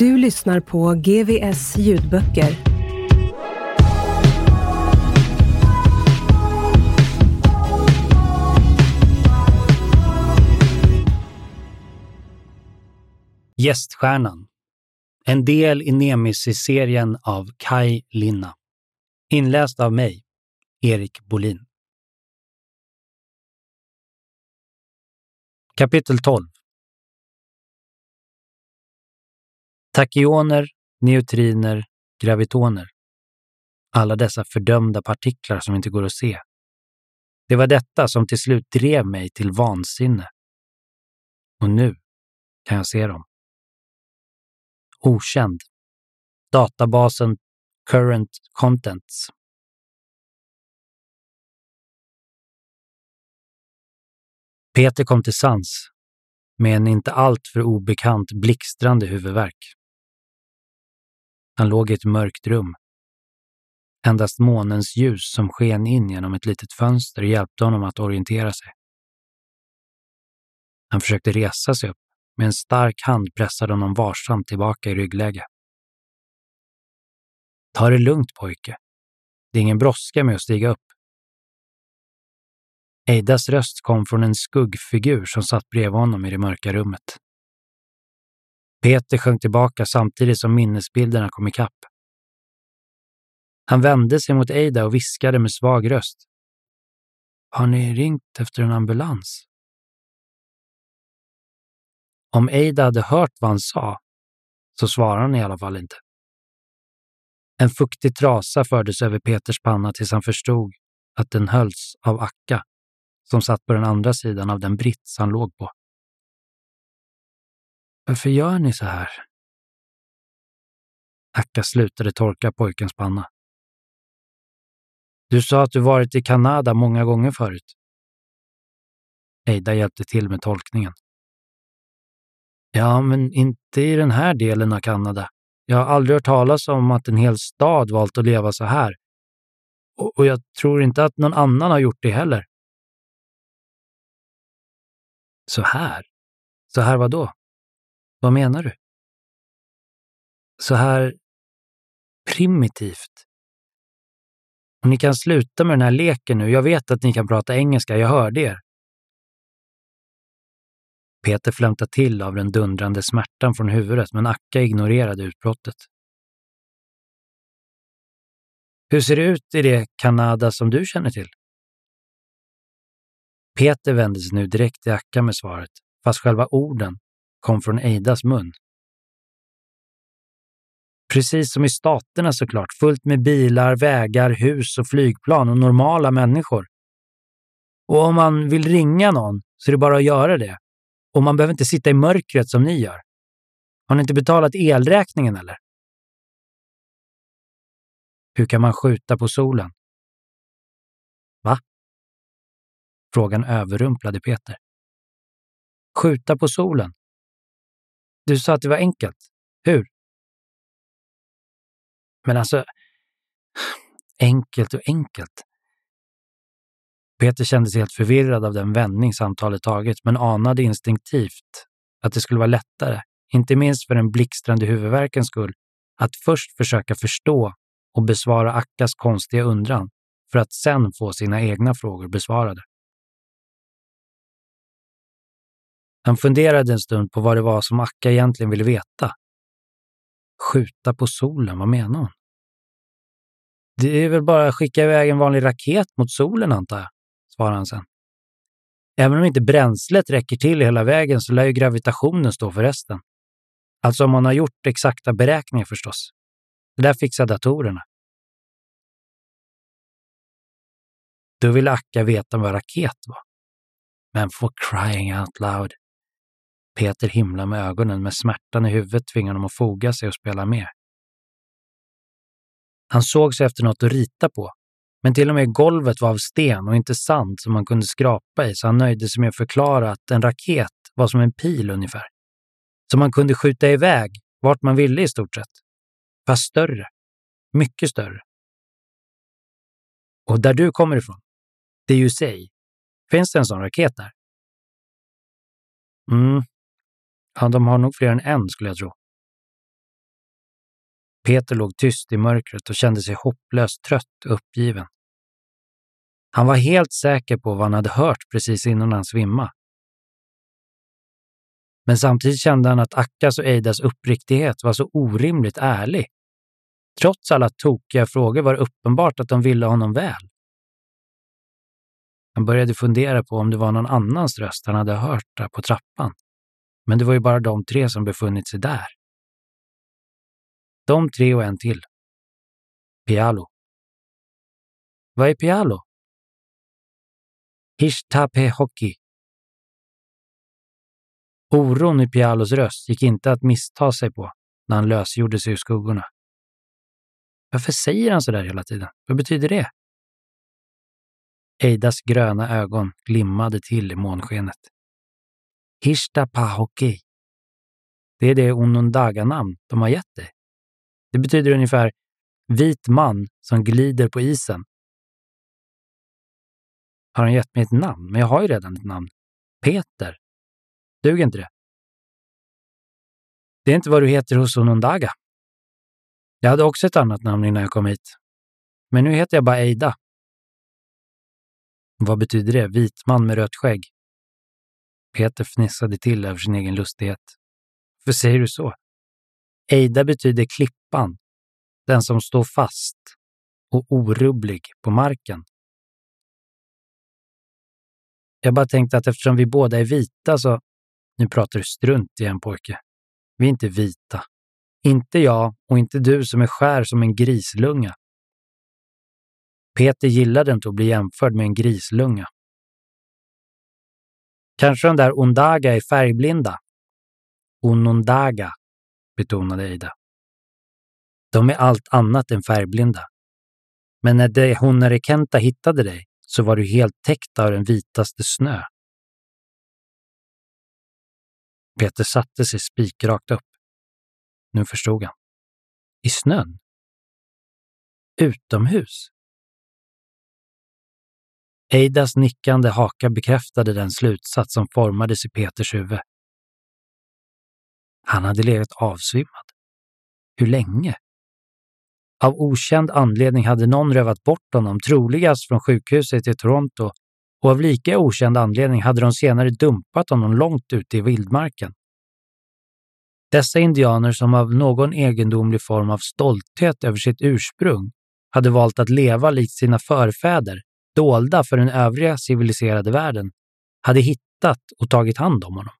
Du lyssnar på GVS ljudböcker. Gäststjärnan. En del i Nemesis-serien av Kai Linna. Inläst av mig, Erik Bolin. Kapitel 12 Tachyoner, neutriner, gravitoner. Alla dessa fördömda partiklar som inte går att se. Det var detta som till slut drev mig till vansinne. Och nu kan jag se dem. Okänd. Databasen Current Contents. Peter kom till sans med en inte alltför obekant blixtrande huvudvärk. Han låg i ett mörkt rum. Endast månens ljus som sken in genom ett litet fönster hjälpte honom att orientera sig. Han försökte resa sig upp, med en stark hand pressade honom varsamt tillbaka i ryggläge. Ta det lugnt pojke. Det är ingen brådska med att stiga upp. Eidas röst kom från en skuggfigur som satt bredvid honom i det mörka rummet. Peter sjönk tillbaka samtidigt som minnesbilderna kom ikapp. Han vände sig mot Eida och viskade med svag röst. Har ni ringt efter en ambulans? Om Eida hade hört vad han sa, så svarade han i alla fall inte. En fuktig trasa fördes över Peters panna tills han förstod att den hölls av Akka, som satt på den andra sidan av den brits han låg på. Varför gör ni så här? Akka slutade torka pojkens panna. Du sa att du varit i Kanada många gånger förut. Eida hjälpte till med tolkningen. Ja, men inte i den här delen av Kanada. Jag har aldrig hört talas om att en hel stad valt att leva så här. Och, och jag tror inte att någon annan har gjort det heller. Så här? Så här vad då? Vad menar du? Så här primitivt. Och ni kan sluta med den här leken nu. Jag vet att ni kan prata engelska, jag hörde er. Peter flämtade till av den dundrande smärtan från huvudet, men Akka ignorerade utbrottet. Hur ser det ut i det Kanada som du känner till? Peter vände sig nu direkt till Akka med svaret, fast själva orden kom från Eidas mun. Precis som i staterna såklart, fullt med bilar, vägar, hus och flygplan och normala människor. Och om man vill ringa någon så är det bara att göra det. Och man behöver inte sitta i mörkret som ni gör. Har ni inte betalat elräkningen eller? Hur kan man skjuta på solen? Va? Frågan överrumplade Peter. Skjuta på solen? Du sa att det var enkelt. Hur? Men alltså, enkelt och enkelt. Peter kände sig helt förvirrad av den vändning samtalet tagit, men anade instinktivt att det skulle vara lättare, inte minst för den blixtrande huvudvärkens skull, att först försöka förstå och besvara Akkas konstiga undran för att sen få sina egna frågor besvarade. Han funderade en stund på vad det var som Akka egentligen ville veta. Skjuta på solen, vad menar hon? Det är väl bara att skicka iväg en vanlig raket mot solen, antar jag, svarade han sen. Även om inte bränslet räcker till hela vägen så lär ju gravitationen stå för resten. Alltså om man har gjort exakta beräkningar förstås. Det där fixar datorerna. Då ville Akka veta vad raket var. Men for crying out loud. Peter himlar med ögonen, med smärtan i huvudet tvingar honom att foga sig och spela med. Han såg sig efter något att rita på, men till och med golvet var av sten och inte sand som man kunde skrapa i, så han nöjde sig med att förklara att en raket var som en pil ungefär. Som man kunde skjuta iväg vart man ville i stort sett. Fast större. Mycket större. Och där du kommer ifrån, det är ju sig. Finns det en sån raket där? Mm. Ja, de har nog fler än en skulle jag tro. Peter låg tyst i mörkret och kände sig hopplöst trött och uppgiven. Han var helt säker på vad han hade hört precis innan han svimmade. Men samtidigt kände han att Akkas och Eidas uppriktighet var så orimligt ärlig. Trots alla tokiga frågor var det uppenbart att de ville honom väl. Han började fundera på om det var någon annans röst han hade hört där på trappan. Men det var ju bara de tre som befunnit sig där. De tre och en till. Pialo. Vad är Pialo? Hishtape Hockey. Oron i Pialos röst gick inte att missta sig på när han lösgjorde sig ur skuggorna. Varför säger han så där hela tiden? Vad betyder det? Eidas gröna ögon glimmade till i månskenet. Hishta Pahoki. Det är det Onondaga-namn de har gett dig. Det betyder ungefär vit man som glider på isen. Har han gett mig ett namn? Men jag har ju redan ett namn. Peter. Duger inte det? Det är inte vad du heter hos Onondaga. Jag hade också ett annat namn innan jag kom hit. Men nu heter jag bara Eida. Vad betyder det? Vit man med rött skägg? Peter fnissade till över sin egen lustighet. För säger du så? Eida betyder klippan, den som står fast och orubblig på marken. Jag bara tänkte att eftersom vi båda är vita så... Nu pratar du strunt igen pojke. Vi är inte vita. Inte jag och inte du som är skär som en grislunga. Peter gillade inte att bli jämförd med en grislunga. Kanske de där Ondaga är färgblinda? Onondaga, betonade Eida. De är allt annat än färgblinda. Men när de Honarekenta hittade dig så var du helt täckt av den vitaste snö. Peter satte sig spikrakt upp. Nu förstod han. I snön? Utomhus? Eidas nickande haka bekräftade den slutsats som formades i Peters huvud. Han hade legat avsvimmad. Hur länge? Av okänd anledning hade någon rövat bort honom, troligast från sjukhuset i Toronto, och av lika okänd anledning hade de senare dumpat honom långt ute i vildmarken. Dessa indianer som av någon egendomlig form av stolthet över sitt ursprung hade valt att leva likt sina förfäder dolda för den övriga civiliserade världen, hade hittat och tagit hand om honom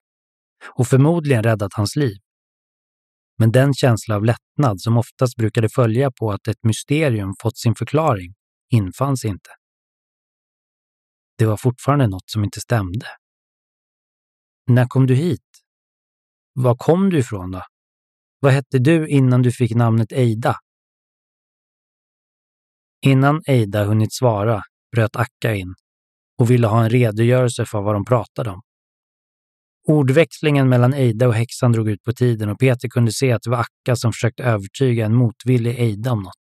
och förmodligen räddat hans liv. Men den känsla av lättnad som oftast brukade följa på att ett mysterium fått sin förklaring infanns inte. Det var fortfarande något som inte stämde. När kom du hit? Var kom du ifrån då? Vad hette du innan du fick namnet Eida? Innan Eida hunnit svara bröt Akka in och ville ha en redogörelse för vad de pratade om. Ordväxlingen mellan Eida och häxan drog ut på tiden och Peter kunde se att det var Akka som försökte övertyga en motvillig Eida om något.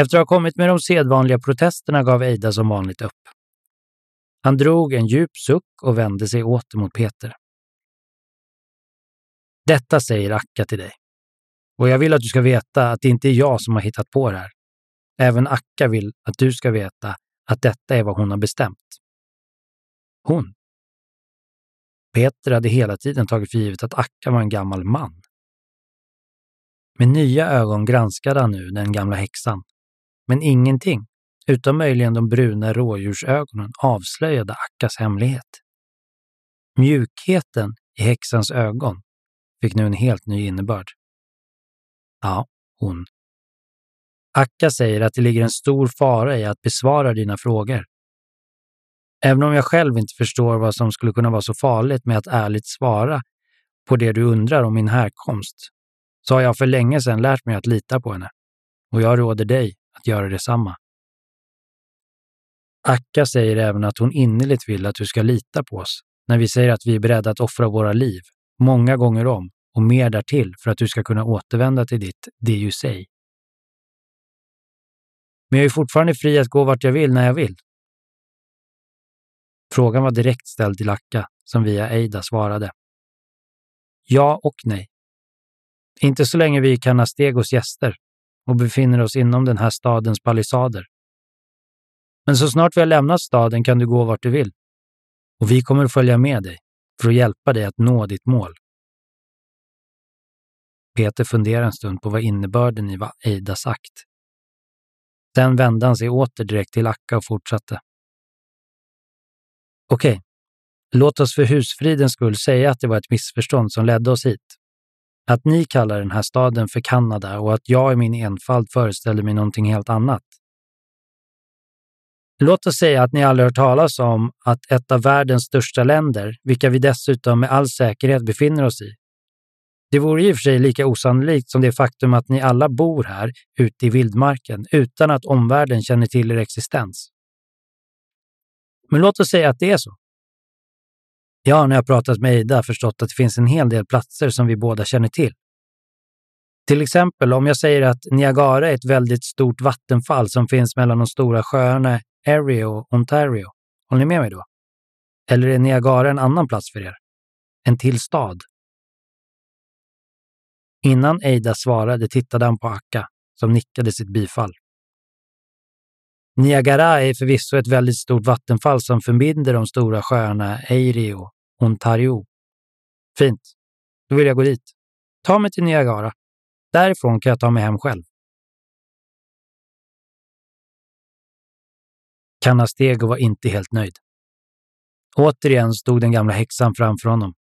Efter att ha kommit med de sedvanliga protesterna gav Eida som vanligt upp. Han drog en djup suck och vände sig åter mot Peter. Detta säger Akka till dig. Och jag vill att du ska veta att det inte är jag som har hittat på det här. Även Akka vill att du ska veta att detta är vad hon har bestämt. Hon? Peter hade hela tiden tagit för givet att Akka var en gammal man. Med nya ögon granskade han nu den gamla häxan. Men ingenting, utom möjligen de bruna rådjursögonen, avslöjade Akkas hemlighet. Mjukheten i häxans ögon fick nu en helt ny innebörd. Ja, hon. Akka säger att det ligger en stor fara i att besvara dina frågor. Även om jag själv inte förstår vad som skulle kunna vara så farligt med att ärligt svara på det du undrar om min härkomst, så har jag för länge sedan lärt mig att lita på henne. Och jag råder dig att göra detsamma. Akka säger även att hon innerligt vill att du ska lita på oss när vi säger att vi är beredda att offra våra liv, många gånger om och mer därtill för att du ska kunna återvända till ditt det du säger. Men jag är fortfarande fri att gå vart jag vill när jag vill. Frågan var direkt ställd till Akka, som via Eida svarade. Ja och nej. Inte så länge vi är Canastegos gäster och befinner oss inom den här stadens palissader. Men så snart vi har lämnat staden kan du gå vart du vill. Och vi kommer att följa med dig för att hjälpa dig att nå ditt mål. Peter funderade en stund på vad innebörden i vad Eida sagt. Sen vände han sig åter direkt till Akka och fortsatte. Okej, låt oss för husfridens skull säga att det var ett missförstånd som ledde oss hit. Att ni kallar den här staden för Kanada och att jag i min enfald föreställde mig någonting helt annat. Låt oss säga att ni aldrig hört talas om att ett av världens största länder, vilka vi dessutom med all säkerhet befinner oss i. Det vore i och för sig lika osannolikt som det faktum att ni alla bor här ute i vildmarken utan att omvärlden känner till er existens. Men låt oss säga att det är så. Jag har när jag pratat med Ida förstått att det finns en hel del platser som vi båda känner till. Till exempel om jag säger att Niagara är ett väldigt stort vattenfall som finns mellan de stora sjöarna Erie och Ontario. Håller ni med mig då? Eller är Niagara en annan plats för er? En till stad? Innan Eida svarade tittade han på Akka, som nickade sitt bifall. Niagara är förvisso ett väldigt stort vattenfall som förbinder de stora sjöarna Erie och Ontario. Fint. Då vill jag gå dit. Ta mig till Niagara. Därifrån kan jag ta mig hem själv. Canastego var inte helt nöjd. Återigen stod den gamla häxan framför honom.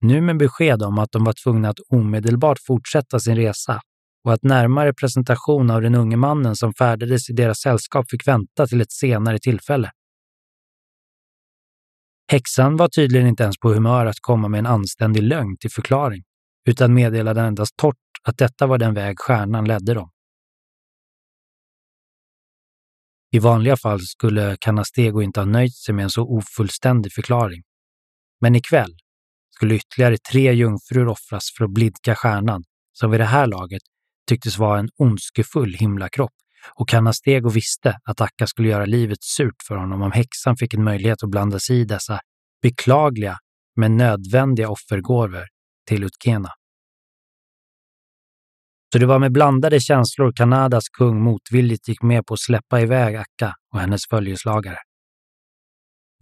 Nu med besked om att de var tvungna att omedelbart fortsätta sin resa och att närmare presentation av den unge mannen som färdades i deras sällskap fick vänta till ett senare tillfälle. Häxan var tydligen inte ens på humör att komma med en anständig lögn till förklaring, utan meddelade endast torrt att detta var den väg stjärnan ledde dem. I vanliga fall skulle Canastego inte ha nöjt sig med en så ofullständig förklaring. Men ikväll skulle ytterligare tre jungfrur offras för att blidka stjärnan, som vid det här laget tycktes vara en ondskefull himlakropp och Canastego visste att Akka skulle göra livet surt för honom om häxan fick en möjlighet att blanda sig i dessa beklagliga men nödvändiga offergåvor till Utkena. Så det var med blandade känslor Kanadas kung motvilligt gick med på att släppa iväg Akka och hennes följeslagare.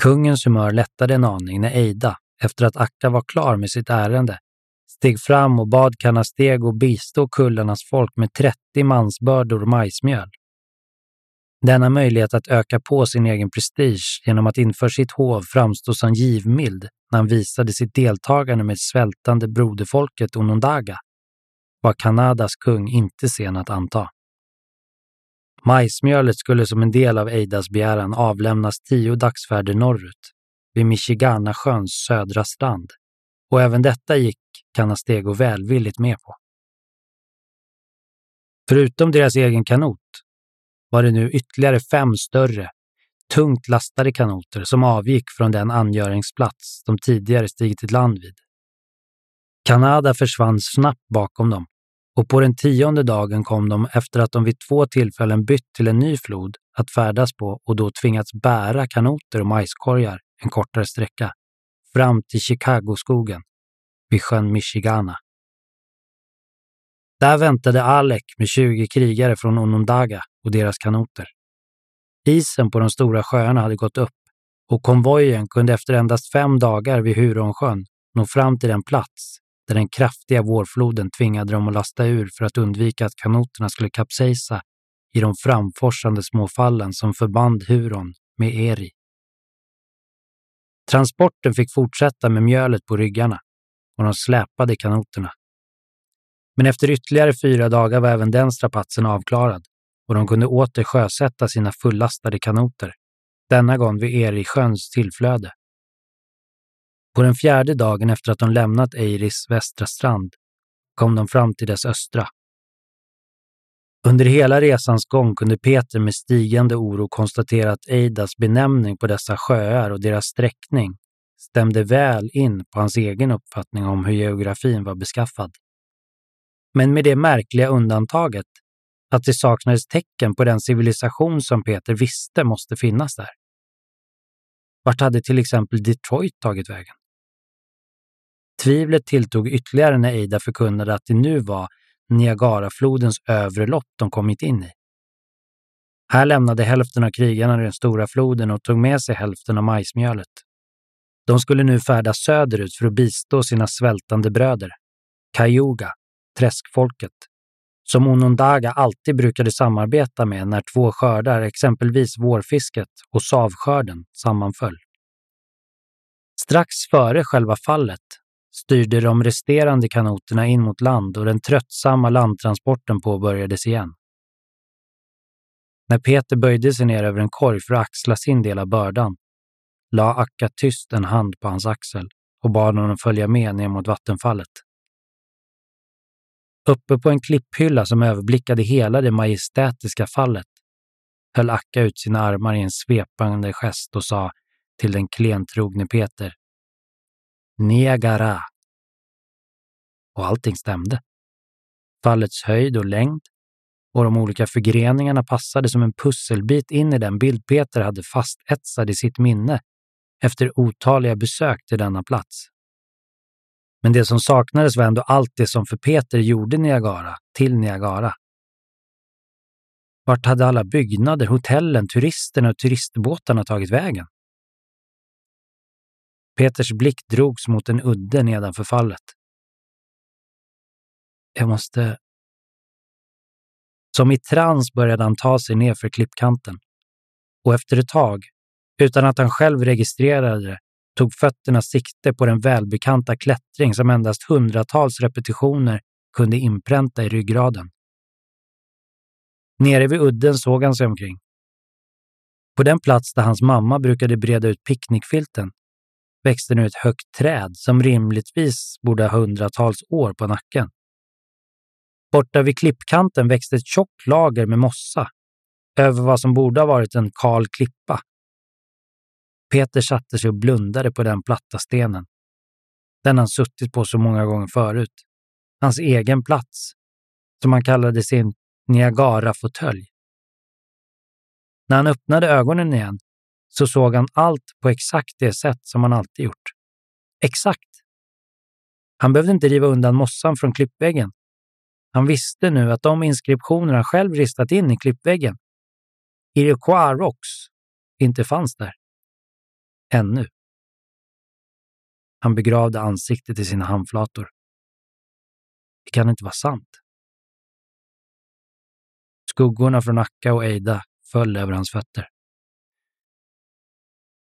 Kungens humör lättade en aning när Eida, efter att Akka var klar med sitt ärende, steg fram och bad Kanastego bistå kullarnas folk med 30 mansbördor majsmjöl. Denna möjlighet att öka på sin egen prestige genom att inför sitt hov framstå som givmild när han visade sitt deltagande med svältande broderfolket Onondaga var Kanadas kung inte sen att anta. Majsmjölet skulle som en del av Eidas begäran avlämnas tio dagsfärder norrut, vid Michiganasjöns södra strand, och även detta gick Canastego välvilligt med på. Förutom deras egen kanot var det nu ytterligare fem större, tungt lastade kanoter som avgick från den angöringsplats de tidigare stigit i land vid. Kanada försvann snabbt bakom dem och på den tionde dagen kom de efter att de vid två tillfällen bytt till en ny flod att färdas på och då tvingats bära kanoter och majskorgar en kortare sträcka fram till Chicagoskogen vid sjön Michigana. Där väntade Alec med 20 krigare från Onondaga och deras kanoter. Isen på de stora sjöarna hade gått upp och konvojen kunde efter endast fem dagar vid Huronsjön nå fram till den plats där den kraftiga vårfloden tvingade dem att lasta ur för att undvika att kanoterna skulle kapsejsa i de framforsande småfallen som förband Huron med Eri. Transporten fick fortsätta med mjölet på ryggarna och de släpade kanoterna. Men efter ytterligare fyra dagar var även den strapatsen avklarad och de kunde åter sjösätta sina fullastade kanoter, denna gång vid Erisjöns tillflöde. På den fjärde dagen efter att de lämnat Eiris västra strand kom de fram till dess östra. Under hela resans gång kunde Peter med stigande oro konstatera att Eidas benämning på dessa sjöar och deras sträckning stämde väl in på hans egen uppfattning om hur geografin var beskaffad. Men med det märkliga undantaget att det saknades tecken på den civilisation som Peter visste måste finnas där. Vart hade till exempel Detroit tagit vägen? Tvivlet tilltog ytterligare när Eida förkunnade att det nu var Niagaraflodens övre lopp de kommit in i. Här lämnade hälften av krigarna den stora floden och tog med sig hälften av majsmjölet. De skulle nu färdas söderut för att bistå sina svältande bröder, Cayuga, träskfolket, som Onondaga alltid brukade samarbeta med när två skördar, exempelvis vårfisket och savskörden, sammanföll. Strax före själva fallet styrde de resterande kanoterna in mot land och den tröttsamma landtransporten påbörjades igen. När Peter böjde sig ner över en korg för att axla sin del av bördan la Akka tyst en hand på hans axel och bad honom följa med ner mot vattenfallet. Uppe på en klipphylla som överblickade hela det majestätiska fallet höll Akka ut sina armar i en svepande gest och sa till den klentrogne Peter Niagara. Och allting stämde. Fallets höjd och längd och de olika förgreningarna passade som en pusselbit in i den bild Peter hade fastetsad i sitt minne efter otaliga besök till denna plats. Men det som saknades var ändå allt det som för Peter gjorde Niagara till Niagara. Vart hade alla byggnader, hotellen, turisterna och turistbåtarna tagit vägen? Peters blick drogs mot en udde nedanför fallet. Jag måste... Som i trans började han ta sig ner för klippkanten. Och efter ett tag, utan att han själv registrerade det, tog fötterna sikte på den välbekanta klättring som endast hundratals repetitioner kunde inpränta i ryggraden. Nere vid udden såg han sig omkring. På den plats där hans mamma brukade breda ut picknickfilten växte nu ett högt träd som rimligtvis borde ha hundratals år på nacken. Borta vid klippkanten växte ett tjockt lager med mossa över vad som borde ha varit en kal klippa. Peter satte sig och blundade på den platta stenen. Den han suttit på så många gånger förut. Hans egen plats, som han kallade sin Niagara-fåtölj. När han öppnade ögonen igen så såg han allt på exakt det sätt som han alltid gjort. Exakt! Han behövde inte riva undan mossan från klippväggen. Han visste nu att de inskriptioner han själv ristat in i klippväggen, Iroquois Rocks, inte fanns där. Ännu. Han begravde ansiktet i sina handflator. Det kan inte vara sant. Skuggorna från Akka och Eida föll över hans fötter.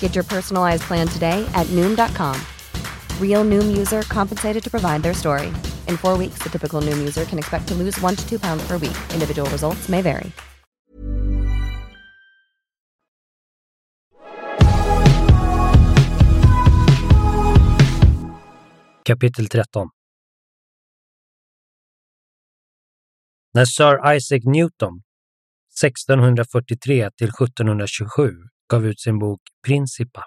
Get your personalized plan today at Noom.com. Real Noom user compensated to provide their story. In four weeks, the typical Noom user can expect to lose one to two pounds per week. Individual results may vary. Kapitel 13 När Sir Isaac Newton 1643 till 1727 gav ut sin bok Principa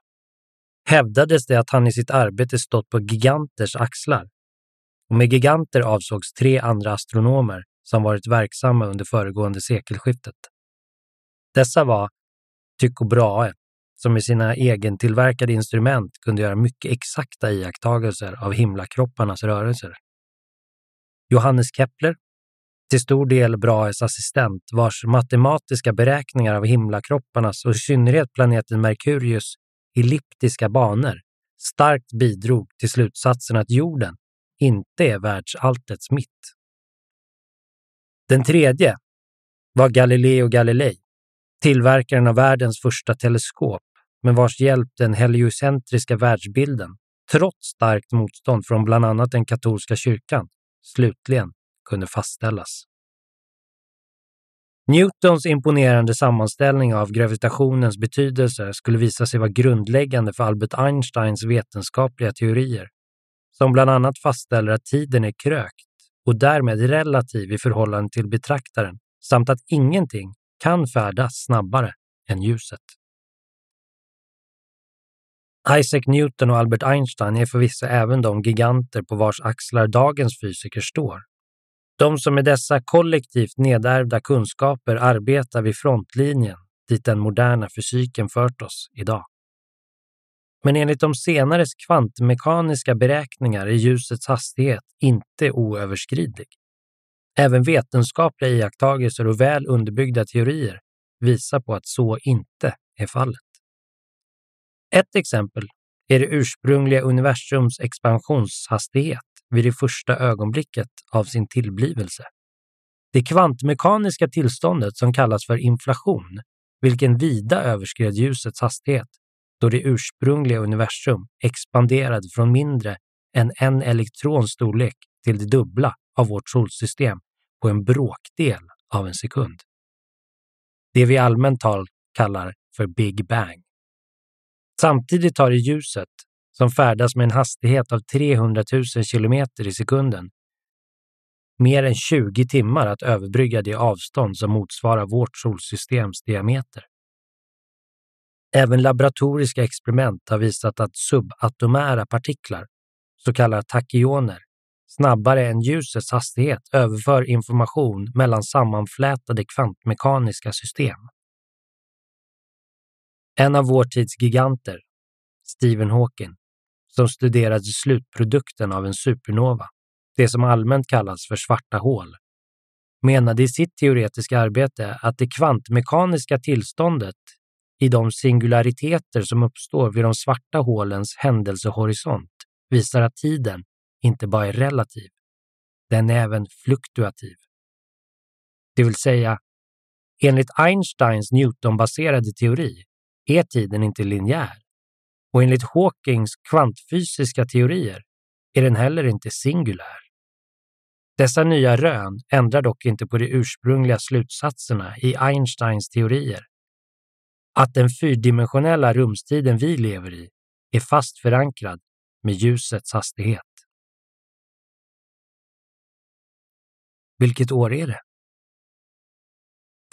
hävdades det att han i sitt arbete stått på giganters axlar. Och med giganter avsågs tre andra astronomer som varit verksamma under föregående sekelskiftet. Dessa var Tycho Brahe, som med sina egentillverkade instrument kunde göra mycket exakta iakttagelser av himlakropparnas rörelser. Johannes Kepler, till stor del Brahes assistent, vars matematiska beräkningar av himlakropparnas och i synnerhet planeten Merkurius elliptiska banor starkt bidrog till slutsatsen att jorden inte är världsalltets mitt. Den tredje var Galileo Galilei, tillverkaren av världens första teleskop med vars hjälp den heliocentriska världsbilden, trots starkt motstånd från bland annat den katolska kyrkan, slutligen kunde fastställas. Newtons imponerande sammanställning av gravitationens betydelse skulle visa sig vara grundläggande för Albert Einsteins vetenskapliga teorier, som bland annat fastställer att tiden är krökt och därmed relativ i förhållande till betraktaren samt att ingenting kan färdas snabbare än ljuset. Isaac Newton och Albert Einstein är förvisso även de giganter på vars axlar dagens fysiker står. De som med dessa kollektivt nedärvda kunskaper arbetar vid frontlinjen dit den moderna fysiken fört oss idag. Men enligt de senares kvantmekaniska beräkningar är ljusets hastighet inte oöverskridlig. Även vetenskapliga iakttagelser och väl underbyggda teorier visar på att så inte är fallet. Ett exempel är det ursprungliga universums expansionshastighet vid det första ögonblicket av sin tillblivelse. Det kvantmekaniska tillståndet som kallas för inflation, vilken vida överskred ljusets hastighet, då det ursprungliga universum expanderade från mindre än en elektrons storlek till det dubbla av vårt solsystem på en bråkdel av en sekund. Det vi allmänt tal kallar för Big Bang. Samtidigt har det ljuset, som färdas med en hastighet av 300 000 kilometer i sekunden, mer än 20 timmar att överbrygga det avstånd som motsvarar vårt solsystems diameter. Även laboratoriska experiment har visat att subatomära partiklar, så kallade tachyoner, snabbare än ljusets hastighet överför information mellan sammanflätade kvantmekaniska system. En av vår tids giganter, Stephen Hawking, som studerade slutprodukten av en supernova, det som allmänt kallas för svarta hål, menade i sitt teoretiska arbete att det kvantmekaniska tillståndet i de singulariteter som uppstår vid de svarta hålens händelsehorisont visar att tiden inte bara är relativ, den är även fluktuativ. Det vill säga, enligt Einsteins Newtonbaserade teori är tiden inte linjär och enligt Hawkings kvantfysiska teorier är den heller inte singulär. Dessa nya rön ändrar dock inte på de ursprungliga slutsatserna i Einsteins teorier. Att den fyrdimensionella rumstiden vi lever i är fast förankrad med ljusets hastighet. Vilket år är det?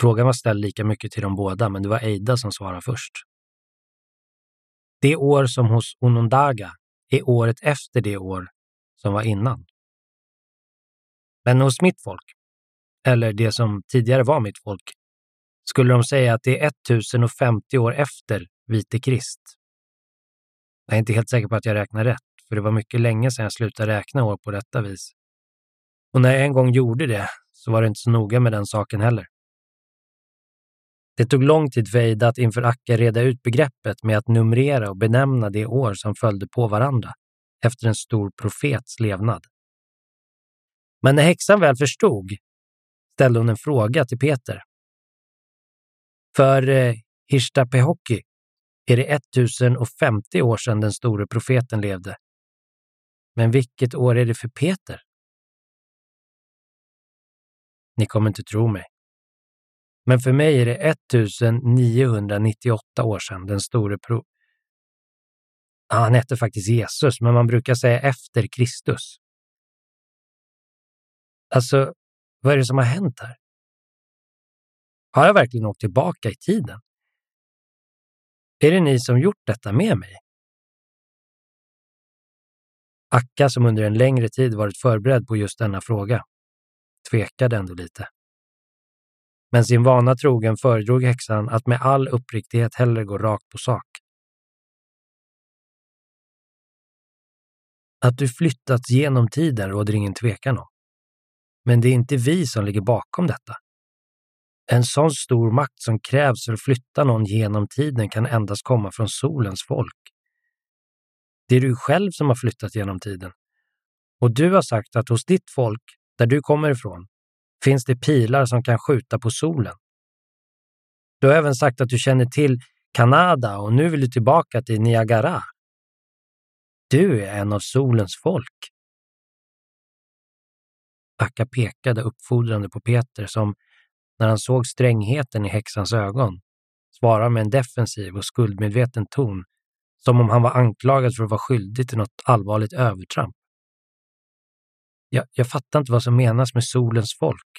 Frågan var ställd lika mycket till de båda, men det var Eida som svarade först. Det år som hos Onondaga är året efter det år som var innan. Men hos mitt folk, eller det som tidigare var mitt folk, skulle de säga att det är 1050 år efter Vite Krist. Jag är inte helt säker på att jag räknar rätt, för det var mycket länge sedan jag slutade räkna år på detta vis. Och när jag en gång gjorde det så var det inte så noga med den saken heller. Det tog lång tid för Eida att inför Acke reda ut begreppet med att numrera och benämna de år som följde på varandra efter en stor profets levnad. Men när häxan väl förstod ställde hon en fråga till Peter. För eh, Hirstapehoki är det 1050 år sedan den store profeten levde. Men vilket år är det för Peter? Ni kommer inte tro mig. Men för mig är det 1998 år sedan den store pro... Ja, han hette faktiskt Jesus, men man brukar säga efter Kristus. Alltså, vad är det som har hänt här? Har jag verkligen åkt tillbaka i tiden? Är det ni som gjort detta med mig? Akka, som under en längre tid varit förberedd på just denna fråga, tvekade ändå lite. Men sin vana trogen föredrog häxan att med all uppriktighet hellre gå rakt på sak. Att du flyttats genom tiden råder ingen tvekan om. Men det är inte vi som ligger bakom detta. En sån stor makt som krävs för att flytta någon genom tiden kan endast komma från solens folk. Det är du själv som har flyttat genom tiden. Och du har sagt att hos ditt folk, där du kommer ifrån, finns det pilar som kan skjuta på solen. Du har även sagt att du känner till Kanada och nu vill du tillbaka till Niagara. Du är en av solens folk. Akka pekade uppfordrande på Peter som, när han såg strängheten i häxans ögon, svarade med en defensiv och skuldmedveten ton, som om han var anklagad för att vara skyldig till något allvarligt övertramp. Jag, jag fattar inte vad som menas med solens folk.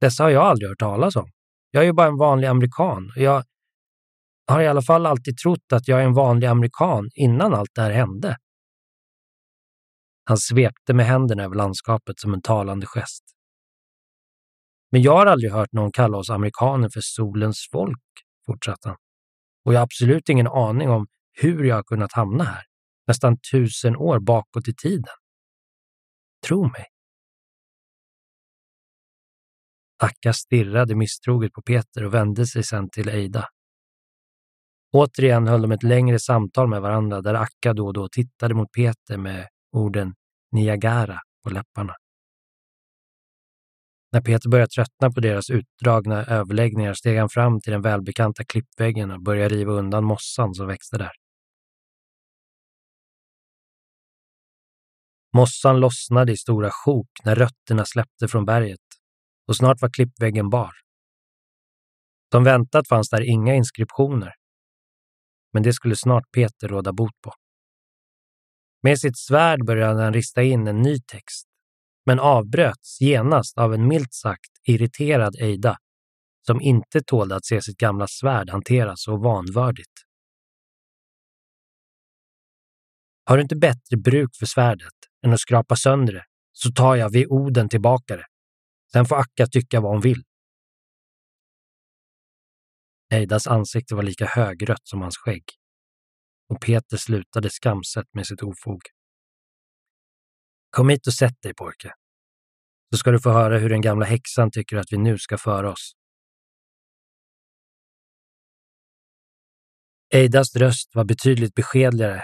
Dessa har jag aldrig hört talas om. Jag är ju bara en vanlig amerikan och jag har i alla fall alltid trott att jag är en vanlig amerikan innan allt det här hände. Han svepte med händerna över landskapet som en talande gest. Men jag har aldrig hört någon kalla oss amerikaner för solens folk, fortsatte han. Och jag har absolut ingen aning om hur jag har kunnat hamna här, nästan tusen år bakåt i tiden. Tro mig. Akka stirrade misstroget på Peter och vände sig sedan till Eida. Återigen höll de ett längre samtal med varandra där Akka då och då tittade mot Peter med orden Niagara på läpparna. När Peter började tröttna på deras utdragna överläggningar steg han fram till den välbekanta klippväggen och började riva undan mossan som växte där. Mossan lossnade i stora sjok när rötterna släppte från berget och snart var klippväggen bar. Som väntat fanns där inga inskriptioner. Men det skulle snart Peter råda bot på. Med sitt svärd började han rista in en ny text, men avbröts genast av en milt sagt irriterad Eida, som inte tålde att se sitt gamla svärd hanteras så vanvördigt. Har du inte bättre bruk för svärdet än att skrapa sönder det, så tar jag vid oden tillbaka det. Sen får Akka tycka vad hon vill. Eidas ansikte var lika högrött som hans skägg och Peter slutade skamset med sitt ofog. Kom hit och sätt dig pojke, så ska du få höra hur den gamla häxan tycker att vi nu ska föra oss. Eidas röst var betydligt beskedligare,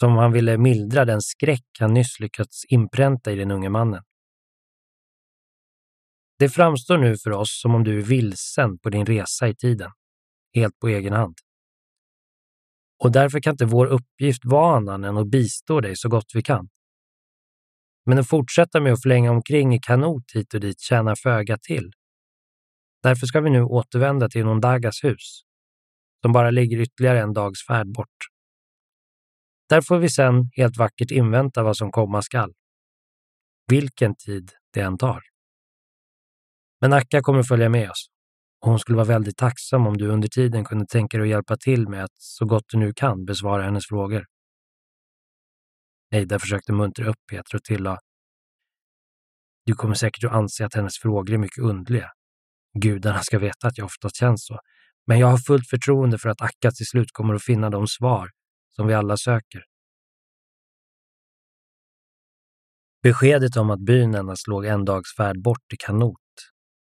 som om han ville mildra den skräck han nyss lyckats inpränta i den unge mannen. Det framstår nu för oss som om du är vilsen på din resa i tiden, helt på egen hand. Och därför kan inte vår uppgift vara annan än att bistå dig så gott vi kan. Men att fortsätta med att flänga omkring i kanot hit och dit tjänar föga till. Därför ska vi nu återvända till Nondagas hus, som bara ligger ytterligare en dags färd bort. Där får vi sen helt vackert invänta vad som komma skall. Vilken tid det än tar. Men Akka kommer följa med oss och hon skulle vara väldigt tacksam om du under tiden kunde tänka dig att hjälpa till med att så gott du nu kan besvara hennes frågor. Eida försökte muntra upp Peter och tillade Du kommer säkert att anse att hennes frågor är mycket undliga. Gudarna ska veta att jag oftast känns så, men jag har fullt förtroende för att Akka till slut kommer att finna de svar som vi alla söker. Beskedet om att byn endast låg en dags färd bort i kanot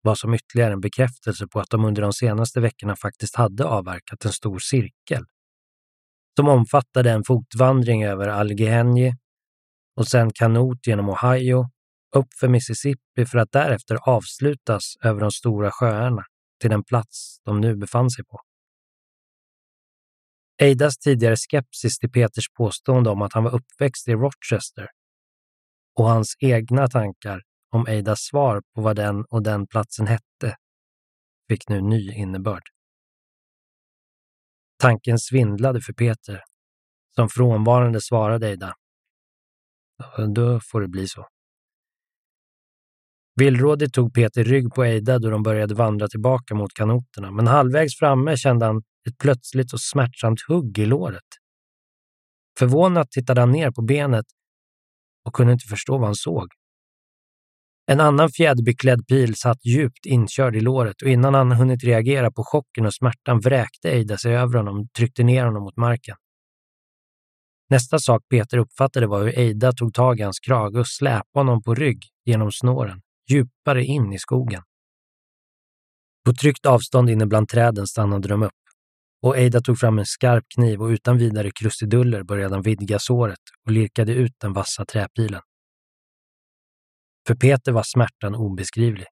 var som ytterligare en bekräftelse på att de under de senaste veckorna faktiskt hade avverkat en stor cirkel som omfattade en fotvandring över Allegheny och sen kanot genom Ohio upp för Mississippi för att därefter avslutas över de stora sjöarna till den plats de nu befann sig på. Eidas tidigare skepsis till Peters påstående om att han var uppväxt i Rochester och hans egna tankar om Eidas svar på vad den och den platsen hette fick nu ny innebörd. Tanken svindlade för Peter. Som frånvarande svarade Eida. Då får det bli så. Villrådigt tog Peter rygg på Eida då de började vandra tillbaka mot kanoterna, men halvvägs framme kände han ett plötsligt och smärtsamt hugg i låret. Förvånat tittade han ner på benet och kunde inte förstå vad han såg. En annan fjäderbeklädd pil satt djupt inkörd i låret och innan han hunnit reagera på chocken och smärtan vräkte Eida sig över honom och tryckte ner honom mot marken. Nästa sak Peter uppfattade var hur Eida tog tag i hans krage och släpade honom på rygg genom snåren, djupare in i skogen. På tryggt avstånd inne bland träden stannade de upp och Eida tog fram en skarp kniv och utan vidare krusiduller började han vidga såret och lirkade ut den vassa träpilen. För Peter var smärtan obeskrivlig.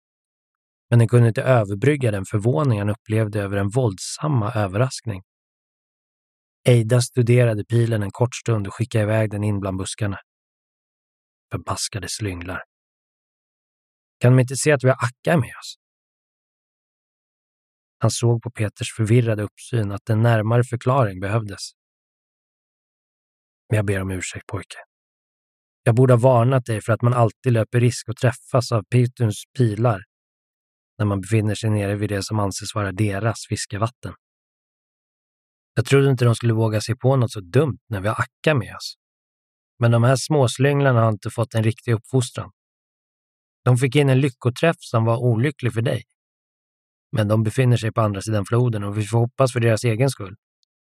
Men den kunde inte överbrygga den förvåning han upplevde över den våldsamma överraskning. Eida studerade pilen en kort stund och skickade iväg den in bland buskarna. Förbaskade slynglar. Kan de inte se att vi har Akka med oss? Han såg på Peters förvirrade uppsyn att en närmare förklaring behövdes. Men jag ber om ursäkt pojke. Jag borde ha varnat dig för att man alltid löper risk att träffas av Pythuns pilar när man befinner sig nere vid det som anses vara deras fiskevatten. Jag trodde inte de skulle våga sig på något så dumt när vi har Akka med oss. Men de här småslynglarna har inte fått en riktig uppfostran. De fick in en lyckoträff som var olycklig för dig. Men de befinner sig på andra sidan floden och vi får hoppas för deras egen skull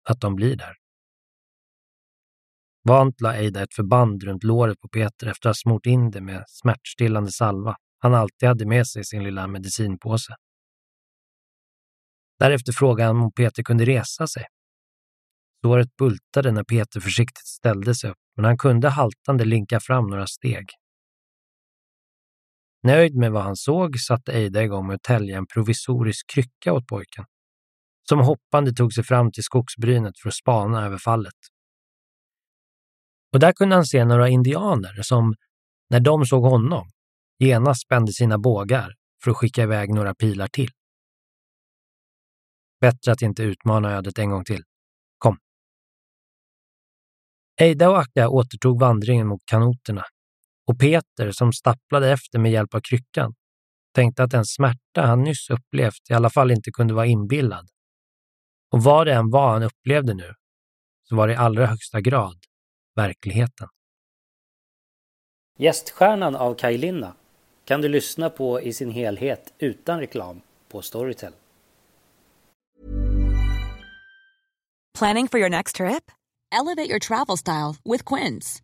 att de blir där. Vant la Eida ett förband runt låret på Peter efter att ha smort in det med smärtstillande salva han alltid hade med sig i sin lilla medicinpåse. Därefter frågade han om Peter kunde resa sig. Såret bultade när Peter försiktigt ställde sig upp, men han kunde haltande linka fram några steg. Nöjd med vad han såg satte Eida igång med att tälja en provisorisk krycka åt pojken, som hoppande tog sig fram till skogsbrynet för att spana över fallet. Och där kunde han se några indianer som, när de såg honom, genast spände sina bågar för att skicka iväg några pilar till. Bättre att inte utmana ödet en gång till. Kom. Eida och Akka återtog vandringen mot kanoterna och Peter, som stapplade efter med hjälp av kryckan, tänkte att den smärta han nyss upplevt i alla fall inte kunde vara inbillad. Och vad det än var han upplevde nu, så var det i allra högsta grad verkligheten. Gäststjärnan av Kaj Linna kan du lyssna på i sin helhet utan reklam på Storytel. Planning for your next trip? Elevate your travel style with Quince.